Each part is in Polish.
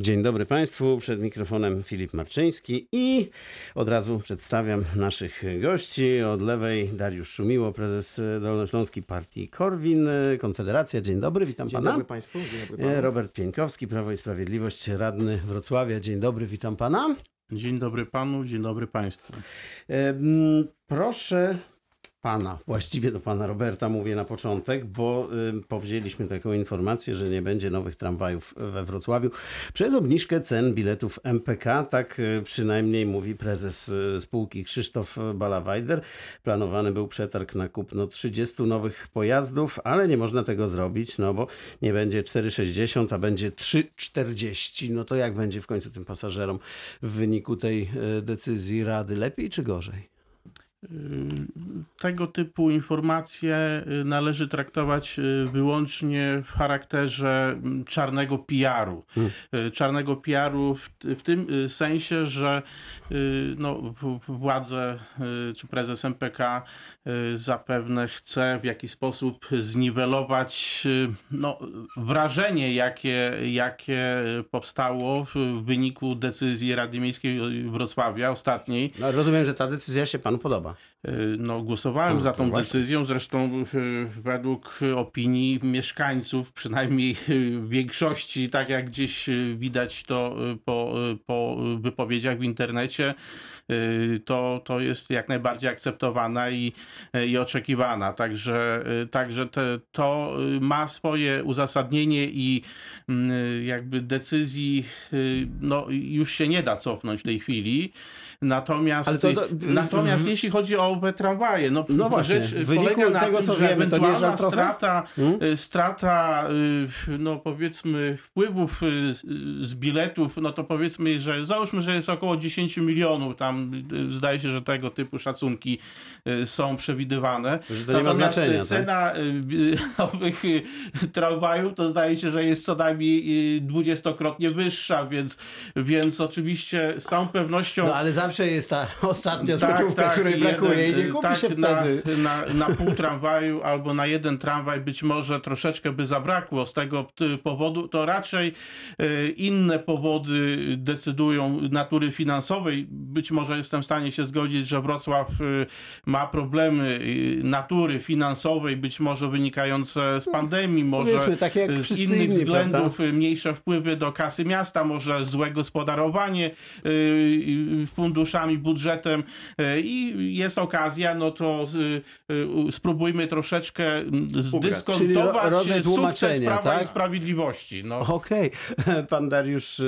Dzień dobry Państwu, przed mikrofonem Filip Marczyński i od razu przedstawiam naszych gości. Od lewej Dariusz Szumiło, prezes Dolnośląskiej Partii Korwin, Konfederacja. Dzień dobry, witam Dzień Pana. dobry Państwu. Dzień dobry panu. Robert Pieńkowski, Prawo i Sprawiedliwość, radny Wrocławia. Dzień dobry, witam Pana. Dzień dobry panu, dzień dobry państwu. Proszę pana, właściwie do pana Roberta mówię na początek, bo y, powzięliśmy taką informację, że nie będzie nowych tramwajów we Wrocławiu przez obniżkę cen biletów MPK. Tak y, przynajmniej mówi prezes y, spółki Krzysztof Balawajder. Planowany był przetarg na kupno 30 nowych pojazdów, ale nie można tego zrobić, no bo nie będzie 4,60, a będzie 3,40. No to jak będzie w końcu tym pasażerom w wyniku tej y, decyzji Rady? Lepiej czy gorzej? Tego typu informacje y, należy traktować y, wyłącznie w charakterze mm, czarnego PR-u. Y, Czarnego PR-u w, w tym y, sensie, że y, no, władze y, czy prezes MPK y, zapewne chce w jakiś sposób zniwelować y, no, wrażenie, jakie, jakie powstało w w wyniku decyzji Rady Miejskiej Wrocławia ostatniej. No, rozumiem, że ta decyzja się panu podoba. Y, No, głosowałem A, za no tą decyzją, zresztą y, według opinii mieszkańców, przynajmniej w większości, tak jak gdzieś widać to po, po wypowiedziach w internecie, to, to jest jak najbardziej akceptowana i, i oczekiwana. Także, y, także te, to y, ma swoje uzasadnienie i y, jakby decyzji y, no, już się nie da cofnąć w tej chwili. Natomiast, to- to- natomiast w- jeśli chodzi o owe tramwaje, no, No właśnie, rzecz polega na tego, tym, co że wiemy, to nie ewentualna trochę? strata, Hmm? y, strata y, no powiedzmy wpływów y, y, z biletów, no to powiedzmy, że załóżmy, że jest około 10 milionów, tam y, zdaje się, że tego typu szacunki y, są przewidywane. Że to nie ma znaczenia, y, tak? Cena nowych y, tramwajów to zdaje się, że jest co najmniej dwudziestokrotnie wyższa, więc, więc oczywiście z całą pewnością No ale zawsze jest ta ostatnia tak, złotówka, tak, której brakuje i nie jeden, kupi tak, się na, wtedy. Na, na pół tramwaju albo na jeden tramwaj być może troszeczkę by zabrakło z tego powodu, to raczej inne powody decydują natury finansowej. Być może jestem w stanie się zgodzić, że Wrocław e, ma problemy e, natury finansowej, być może wynikające z pandemii, może takie jak z innych inni, względów prawda? mniejsze wpływy do kasy miasta, może złe gospodarowanie y, y, funduszami, budżetem y, i jest okazja, no to y, y, spróbujmy troszeczkę mm, ro- zdyskontować sukces Prawa tak? i Sprawiedliwości. No. Okej, pan Dariusz y,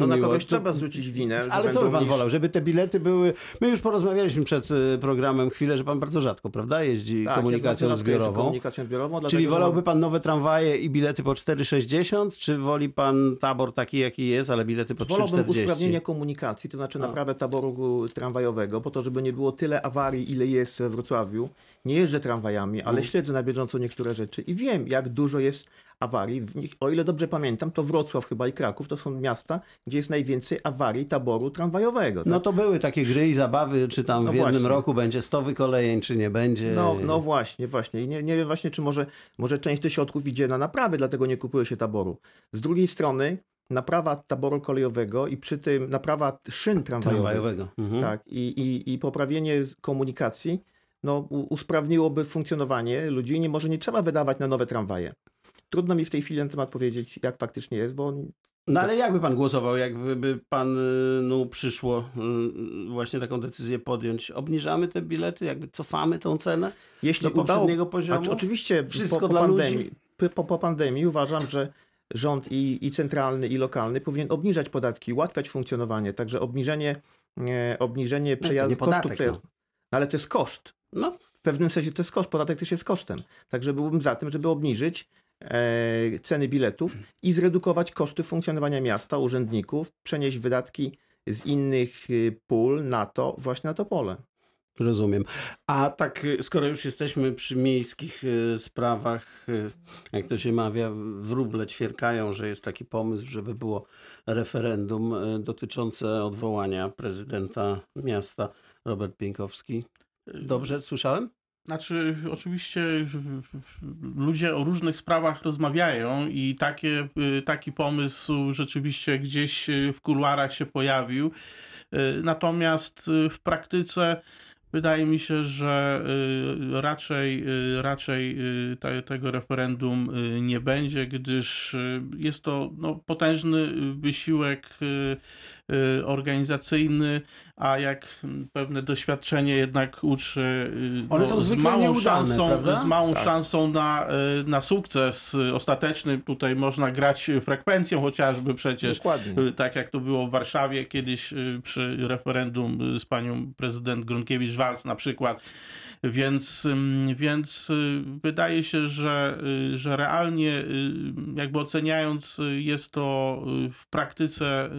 No na Szumiło. kogoś trzeba zrzucić winę. Ale co by pan niż- wolał, żeby te bilety były... My już porozmawialiśmy przed y, programem chwilę, że pan bardzo rzadko, prawda, jeździ Tak, komunikacją ja zbiorową. Komunikacją zbiorową dlatego, Czyli wolałby pan nowe tramwaje i bilety po 4,60, czy woli pan tabor taki, jaki jest, ale bilety po Wolałbym 3,40? usprawnienia komunikacji, to znaczy naprawę taboru tramwajowego, po to, żeby nie było tyle awarii, ile jest we Wrocławiu. Nie jeżdżę tramwajami, ale śledzę na bieżąco niektóre rzeczy i wiem, jak dużo jest awarii. W nich, o ile dobrze pamiętam, to Wrocław chyba i Kraków to są miasta, gdzie jest najwięcej awarii taboru tramwajowego. No tak? to były takie gry i zabawy, czy tam No w jednym właśnie. roku będzie 100 wykolejeń, czy nie będzie. No, no właśnie, właśnie. I nie, nie wiem właśnie, czy może, może część tych środków idzie na naprawy, dlatego nie kupuje się taboru. Z drugiej strony naprawa taboru kolejowego i przy tym naprawa szyn tramwajowych, Tramwajowego. Mhm. tak, i, i, i poprawienie komunikacji no, usprawniłoby funkcjonowanie ludzi. Nie, może nie trzeba wydawać na nowe tramwaje. Trudno mi w tej chwili na temat powiedzieć, jak faktycznie jest, bo No ale jakby pan głosował, jakby pan no, przyszło y, właśnie taką decyzję podjąć? Obniżamy te bilety, jakby cofamy tą cenę jeśli do udało... poprzedniego poziomu? Oczywiście Wszystko po, po, dla pandemii, ludzi? po, po, pandemii uważam, że rząd i, i centralny, i lokalny powinien obniżać podatki, ułatwiać funkcjonowanie. Także obniżenie, e, obniżenie nie przejazdu, podatek, kosztu przejazdu. No, ale to jest koszt. No, W pewnym sensie to jest koszt, podatek też jest kosztem. Także byłbym za tym, żeby obniżyć e, ceny biletów i zredukować koszty funkcjonowania miasta, urzędników, przenieść wydatki z innych y, pól na to, właśnie na to pole. rozumiem. A tak, y, skoro już jesteśmy przy miejskich y, sprawach, jak to się mawia, wróble ćwierkają, że jest taki pomysł, żeby było referendum dotyczące odwołania prezydenta miasta Robert Pieńkowski. Dobrze słyszałem? Znaczy, oczywiście ludzie o różnych sprawach rozmawiają i takie, y, taki pomysł rzeczywiście gdzieś y, w kuluarach się pojawił. Y, Natomiast w praktyce wydaje mi się, że y, raczej, y, raczej y, te, tego referendum nie będzie, gdyż jest to no, potężny wysiłek organizacyjny, a jak pewne doświadczenie jednak uczy, One są z małą nieudane, szansą, prawda? z małą Tak. szansą na, na sukces ostateczny. Tutaj można grać frekwencją chociażby przecież. Dokładnie. Tak jak to było w Warszawie kiedyś przy referendum z panią prezydent Grunkiewicz-Walc na przykład. Więc, więc y, wydaje się, że, y, że realnie, y, jakby oceniając, jest to w praktyce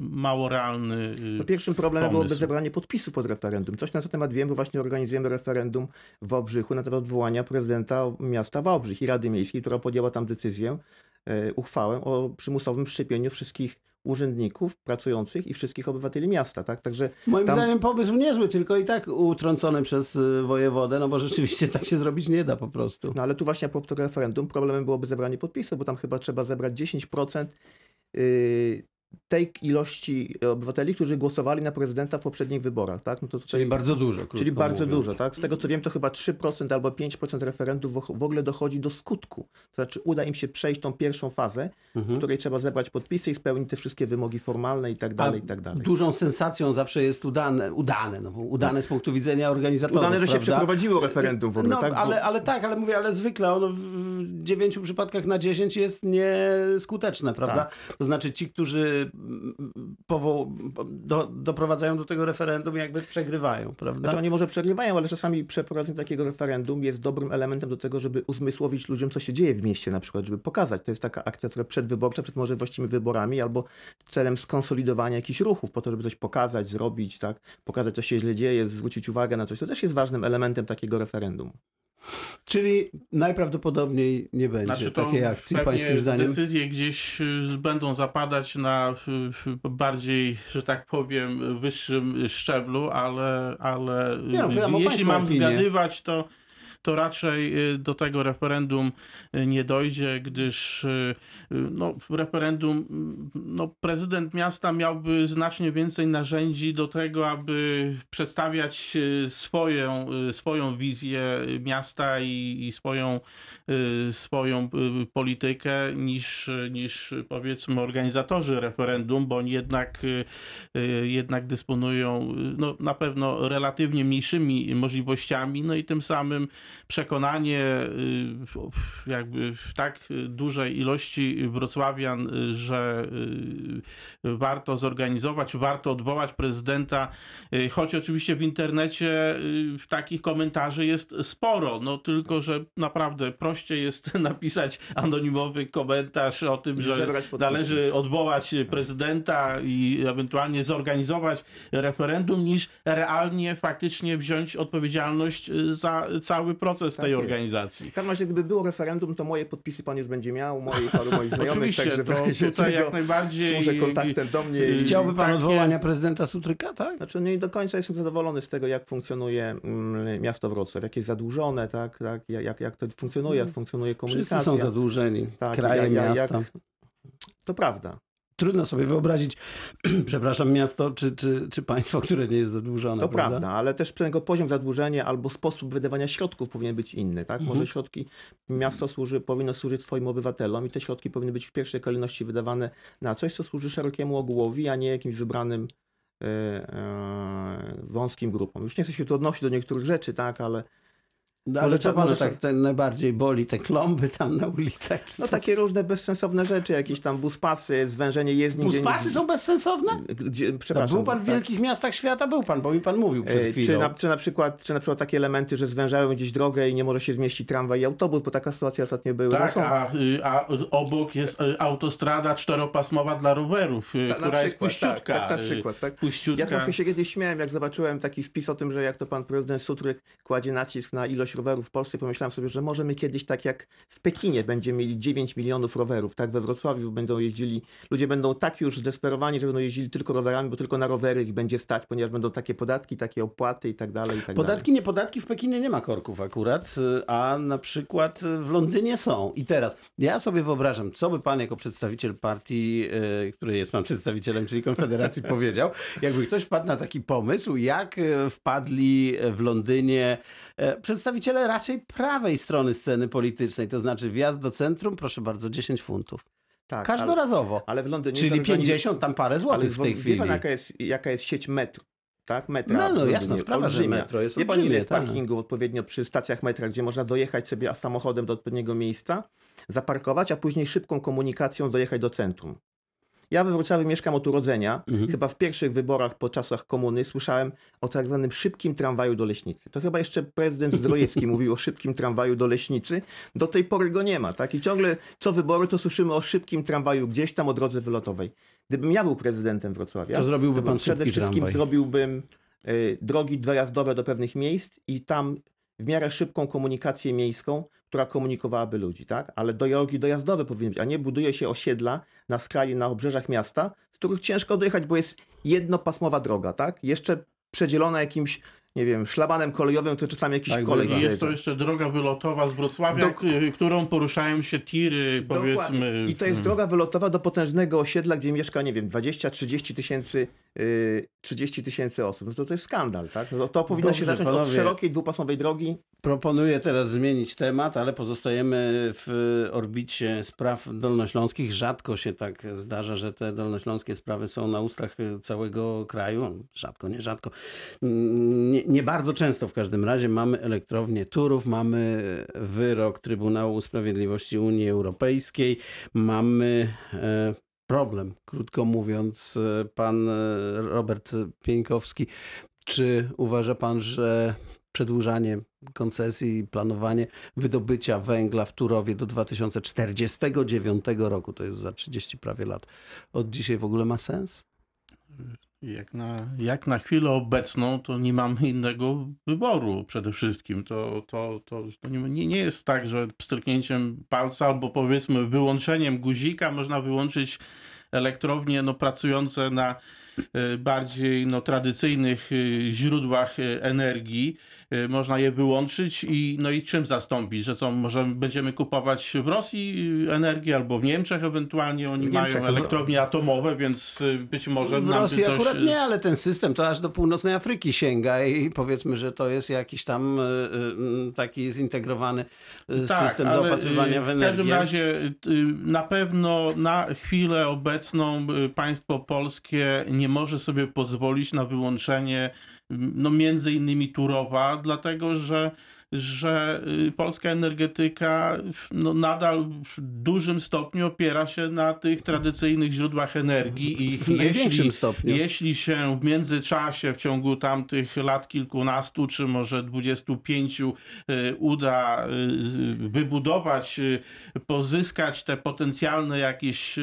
mało realny. No pierwszym problemem byłoby pomysł. zebranie podpisów pod referendum. Coś na ten temat wiem, bo właśnie organizujemy referendum w Wałbrzychu na temat odwołania prezydenta miasta Wałbrzych i Rady Miejskiej, która podjęła tam decyzję, e, uchwałę o przymusowym szczepieniu wszystkich urzędników pracujących i wszystkich obywateli miasta. Tak? Także Moim Tam- zdaniem pomysł niezły, tylko i tak utrącony przez y, wojewodę, no bo rzeczywiście tak się zrobić nie da po prostu. No ale tu właśnie a propos referendum problemem byłoby zebranie podpisów, bo tam chyba trzeba zebrać 10% yy, tej ilości obywateli, którzy głosowali na prezydenta w poprzednich wyborach. Tak? No to tutaj, Czyli bardzo dużo. czyli bardzo mówiąc. dużo. Tak? Z tego co wiem, to chyba 3% albo 5% referendów w w ogóle dochodzi do skutku. To znaczy uda im się przejść tą pierwszą fazę, w Mhm. której trzeba zebrać podpisy i spełnić te wszystkie wymogi formalne i tak dalej, i tak dalej. Dużą sensacją zawsze jest udane, udane, no udane z punktu widzenia organizatorów. Udane, że się prawda? przeprowadziło referendum w ogóle, no, tak? Bo- Ale, ale tak, ale mówię, ale zwykle ono w- w dziewięciu przypadkach na 10 jest nieskuteczne, prawda? Tak. To znaczy ci, którzy mm, powo- do, doprowadzają do tego referendum, jakby przegrywają, prawda? Znaczy oni może przegrywają, ale czasami przeprowadzenie takiego referendum jest dobrym elementem do tego, żeby uzmysłowić ludziom, co się dzieje w mieście na przykład, żeby pokazać. To jest taka akcja trochę przedwyborcza, przed może właściwymi wyborami, albo celem skonsolidowania jakichś ruchów, po to, żeby coś pokazać, zrobić, tak? Pokazać, co się źle dzieje, zwrócić uwagę na coś. To też jest ważnym elementem takiego referendum. Czyli najprawdopodobniej nie będzie Znaczy takiej akcji, pańskim zdaniem. decyzje gdzieś y, będą zapadać na y, y, bardziej, że tak powiem, wyższym szczeblu, ale, ale Nie no, jeśli mam opinię. zgadywać, to, to raczej y, do tego referendum y, nie dojdzie, gdyż y, no, referendum mm, no, prezydent miasta miałby znacznie więcej narzędzi do tego, aby przedstawiać swoją, swoją wizję miasta i, i swoją, swoją politykę niż, niż powiedzmy organizatorzy referendum, bo oni jednak, jednak dysponują no, na pewno relatywnie mniejszymi możliwościami, no i tym samym przekonanie y, jakby w tak dużej ilości wrocławian, y, że y, warto zorganizować, warto odwołać prezydenta, choć oczywiście w internecie takich komentarzy jest sporo, no tylko, że naprawdę prościej jest napisać anonimowy komentarz o tym, że należy odwołać prezydenta i ewentualnie zorganizować referendum, niż realnie faktycznie wziąć odpowiedzialność za cały proces Tak tej jest. organizacji. W każdym razie, gdyby było referendum, to moje podpisy pan już będzie miał, moje i paru moich znajomych, Oczywiście, także to tutaj czego jak najbardziej- służę kontaktem do mnie. i- Chciałby pan takie- odwołania prezydenta Sutryka, tak? Znaczy nie do końca jestem zadowolony z tego, jak funkcjonuje mm, miasto Wrocław, jak jest zadłużone, tak, tak jak, jak to funkcjonuje, jak funkcjonuje Wszyscy komunikacja. są zadłużeni, Tak, kraje, ja- ja- miasta. jak- To prawda. Trudno sobie wyobrazić, przepraszam, miasto czy, czy, czy państwo, które nie jest zadłużone. To prawda, ale też tego poziom zadłużenia albo sposób wydawania środków powinien być inny, tak? Mhm. Może środki, miasto służy, powinno służyć swoim obywatelom i te środki powinny być w pierwszej kolejności wydawane na coś, co służy szerokiemu ogółowi, a nie jakimś wybranym e, e, wąskim grupom. Już nie chcę się tu odnosić do niektórych rzeczy, tak, ale No, ale co może tak to- ten najbardziej boli? Te klomby tam na ulicach? Czy no co? takie różne bezsensowne rzeczy, jakieś tam buspasy, zwężenie jezdni. gdzie- Buspasy są bezsensowne? Gdzie, No, przepraszam. był pan w tak. wielkich miastach świata? Był pan, bo mi pan mówił przed E, chwilą. Czy na, czy, na przykład, czy na przykład takie elementy, że zwężają gdzieś drogę i nie może się zmieścić tramwaj i autobus, bo taka sytuacja ostatnio była. Tak, no są. a, a obok jest y, autostrada czteropasmowa dla rowerów, y, Ta- która jest tak, puściutka. Tak, na y, przykład, tak. Puściutka. Ja trochę się kiedyś śmiałem, jak zobaczyłem taki wpis o tym, że jak to pan prezydent Sutryk kładzie nacisk na ilość rowerów w Polsce, pomyślałem sobie, że możemy kiedyś tak jak w Pekinie będziemy mieli 9 milionów rowerów, tak we Wrocławiu będą jeździli, ludzie będą tak już zdesperowani, że będą jeździli tylko rowerami, bo tylko na rowery ich będzie stać, ponieważ będą takie podatki, takie opłaty i tak dalej, i tak dalej. Podatki, nie podatki, w Pekinie nie ma korków akurat, a na przykład w Londynie są. I teraz ja sobie wyobrażam, co by pan jako przedstawiciel partii, y, której jest pan przedstawicielem, czyli Konfederacji, powiedział, jakby ktoś wpadł na taki pomysł, jak y, wpadli w Londynie e, przedstawiciele raczej prawej strony sceny politycznej, to znaczy wjazd do centrum, proszę bardzo, 10 funtów. Tak, ale, Każdorazowo. ale w Londynie... Czyli zorganizowali- 50 tam parę Ale złotych w tej wie chwili. pan, jaka jest, jaka jest sieć metro? Tak, metra. No, no, jasna sprawa, że olbrzymia. metro jest Wie pan, ile olbrzymie, jest tak. parkingów odpowiednio przy stacjach metra, gdzie można dojechać sobie samochodem do odpowiedniego miejsca, zaparkować, a później szybką komunikacją dojechać do centrum. Ja we Wrocławiu mieszkam od urodzenia. Mhm. Chyba w pierwszych wyborach po czasach komuny słyszałem o tak zwanym szybkim tramwaju do Leśnicy. To chyba jeszcze prezydent Zdrojewski mówił o szybkim tramwaju do Leśnicy. Do tej pory go nie ma. Tak? I ciągle co wybory to słyszymy o szybkim tramwaju gdzieś tam o drodze wylotowej. Gdybym ja był prezydentem Wrocławia, To zrobiłby bym pan przede wszystkim tramwaj. zrobiłbym y, drogi dojazdowe do pewnych miejsc i tam w miarę szybką komunikację miejską, która komunikowałaby ludzi, tak? Ale drogi dojazdowe powinny być, a nie buduje się osiedla na skraju, na obrzeżach miasta, z których ciężko dojechać, bo jest jednopasmowa droga, tak? Jeszcze przedzielona jakimś, nie wiem, szlabanem kolejowym, to czasami jakiś Tak, kolej I jest to jeszcze droga wylotowa z Wrocławia, y, którą poruszają się tiry, Dokładnie. powiedzmy. I to jest droga wylotowa do potężnego osiedla, gdzie mieszka, nie wiem, 20-30 tysięcy 30 tysięcy osób. No to to jest skandal, tak? No to powinno Dobrze, się zacząć od panowie. szerokiej, dwupasmowej drogi. Proponuję teraz zmienić temat, ale pozostajemy w orbicie spraw dolnośląskich. Rzadko się tak zdarza, że te dolnośląskie sprawy są na ustach całego kraju. Rzadko, nie rzadko. Nie, nie bardzo często w każdym razie mamy elektrownię Turów, mamy wyrok Trybunału Sprawiedliwości Unii Europejskiej, mamy e, problem, krótko mówiąc. E, Pan e, Robert Pieńkowski, czy uważa pan, że przedłużanie koncesji i planowanie wydobycia węgla w Turowie do 2049 roku, to jest za 30 prawie lat, od dzisiaj w ogóle ma sens? Jak na, jak na chwilę obecną, to nie mamy innego wyboru przede wszystkim. To, to, to, to nie, nie- jest tak, że pstryknięciem palca albo powiedzmy wyłączeniem guzika można wyłączyć elektrownie no, pracujące na bardziej no, tradycyjnych e, źródłach e, energii. E, Można je wyłączyć i, no i czym zastąpić? Że co, może będziemy kupować w Rosji e, energię albo w Niemczech ewentualnie oni Niemczech, mają w- elektrownie atomowe, więc e, być może W nam Rosji coś... akurat nie, ale ten system to aż do północnej Afryki sięga i powiedzmy, że to jest jakiś tam e, e, taki zintegrowany e, Tak, system zaopatrywania w W każdym energię. razie na pewno na chwilę obecną państwo polskie nie może sobie pozwolić na wyłączenie no między innymi Turowa, dlatego że że y, polska energetyka no, nadal w dużym stopniu opiera się na tych tradycyjnych źródłach energii i W największym stopniu. jeśli się w międzyczasie, w ciągu tamtych lat kilkunastu, czy może dwudziestu pięciu y, uda y, wybudować, pozyskać te potencjalne jakieś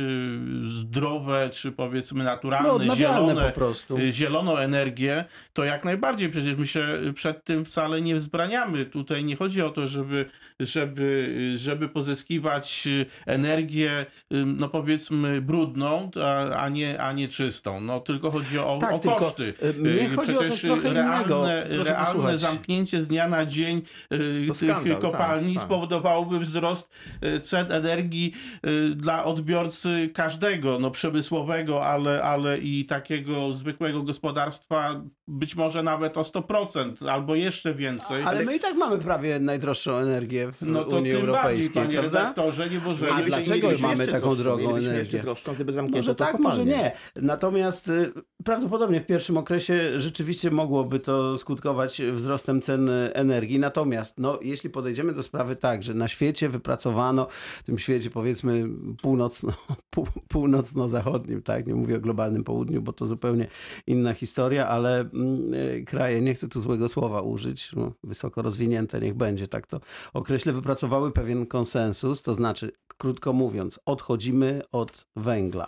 zdrowe, czy powiedzmy No, naturalne, odnawialne zielone, po prostu. zieloną energię, to jak najbardziej przecież my się przed tym wcale nie wzbraniamy. Tutaj nie chodzi o to, żeby, żeby, żeby pozyskiwać y, energię, y, no powiedzmy, brudną, a, a, nie, a nie czystą. No tylko chodzi o, Tak, o koszty. y, mnie Y, chodzi o coś przecież trochę realne, innego. Realne posłuchać. zamknięcie z dnia na dzień y, To tych skandal, kopalni tak, tak. spowodowałoby wzrost y, cen energii y, dla odbiorcy każdego, no przemysłowego, ale, ale i takiego zwykłego gospodarstwa, być może nawet o 100% albo jeszcze więcej. Ale my i tak mamy prawie najdroższą energię w no to Unii bardziej, Europejskiej, panie prawda? redaktorze, nie możemy... A dlaczego mamy taką drogą energię? jeszcze droższą, gdyby zamknięto Może tak, kopalnie. może nie. Natomiast y, prawdopodobnie w pierwszym okresie rzeczywiście mogłoby to skutkować wzrostem cen energii. Natomiast no, jeśli podejdziemy do sprawy tak, że na świecie wypracowano, w tym świecie powiedzmy północno, pół, północno-zachodnim, tak, nie mówię o globalnym południu, bo to zupełnie inna historia, ale mm, y, kraje, nie chcę tu złego słowa użyć, no, wysoko rozwinięte niech będzie, tak to określę, wypracowały pewien konsensus, to znaczy, krótko mówiąc, odchodzimy od węgla.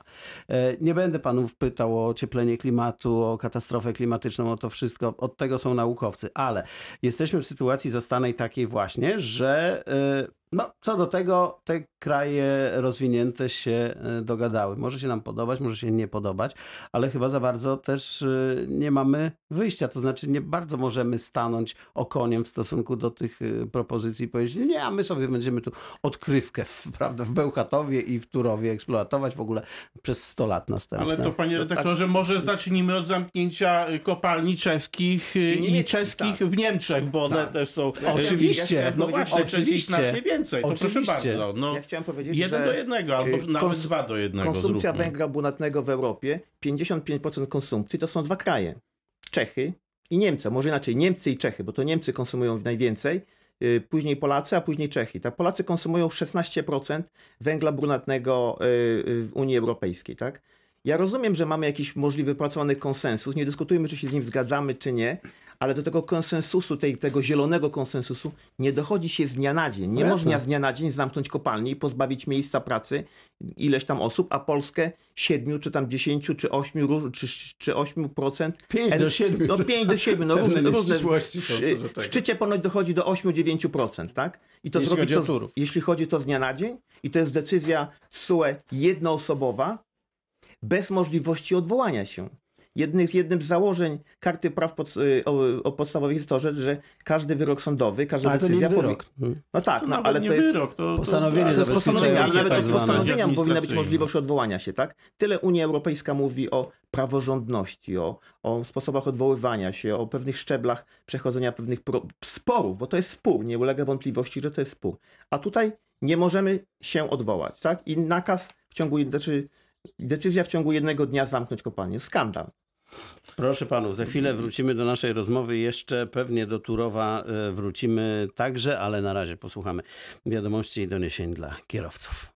E, Nie będę panów pytał o ocieplenie klimatu, klimatu, o katastrofę klimatyczną, o to wszystko. Od tego są naukowcy. Ale jesteśmy w sytuacji zastanej takiej właśnie, że y, no, co do tego te kraje rozwinięte się y, dogadały. Może się nam podobać, może się nie podobać, ale chyba za bardzo też y, nie mamy wyjścia. To znaczy nie bardzo możemy stanąć okoniem w stosunku do tych y, propozycji i powiedzieć, nie, a my sobie będziemy tu odkrywkę w, prawda, w Bełchatowie i w Turowie eksploatować w ogóle przez 100 lat następne. Ale to panie No tak. redaktorze, może zacznijmy od zamknięcia kopalni czeskich i niemieckich, czeskich tak. w Niemczech, bo one Tak. też są... Oczywiście. Ja No powiedzieć, właśnie, oczywiście. Więcej. To proszę Oczywiście. bardzo. No, Ja chciałem powiedzieć, jeden że do jednego, albo y, nawet kons- dwa do jednego konsumpcja zróbmy. węgla brunatnego w Europie, 55% konsumpcji to są dwa kraje. Czechy i Niemcy. Może inaczej, Niemcy i Czechy, bo to Niemcy konsumują najwięcej, y, później Polacy, a później Czechy. Tak, Polacy konsumują 16% węgla brunatnego y, w Unii Europejskiej, tak? Ja rozumiem, że mamy jakiś możliwy wypracowany konsensus. Nie dyskutujmy, czy się z nim zgadzamy, czy nie, ale do tego konsensusu, tej, tego zielonego konsensusu nie dochodzi się z dnia na dzień. Nie No można z dnia na dzień zamknąć kopalni i pozbawić miejsca pracy ileś tam osób, a Polskę 7 czy tam 10 czy 8 róż- czy, czy 8 procent. 5 do 7. No 5 do 7, no różne, różne. W, szczycie ponoć dochodzi do 8-9%, tak? I to Jeśli zrobi chodzi to, jeśli chodzi to z dnia na dzień i to jest decyzja SUE jednoosobowa, bez możliwości odwołania się. Jednym, jednym z założeń karty praw pod, y, o, o podstawowych jest to, że, że każdy wyrok sądowy, każda Ale to nie decyzja jest powi- wyrok. Hmm. No tak, To no, ale to jest wyrok, to, postanowienie to jest postanowienie, ale nawet tak od postanowienia powinna być możliwość odwołania się, tak? Tyle Unia Europejska mówi o praworządności, o, o sposobach odwoływania się, o pewnych szczeblach przechodzenia pewnych pro, sporów, bo to jest spór, nie ulega wątpliwości, że to jest spór. A tutaj nie możemy się odwołać, tak? I nakaz w ciągu, znaczy decyzja w ciągu jednego dnia zamknąć kopalnię. Skandal. Proszę panów, za chwilę wrócimy do naszej rozmowy. Jeszcze pewnie do Turowa e, wrócimy także, ale na razie posłuchamy wiadomości i doniesień dla kierowców.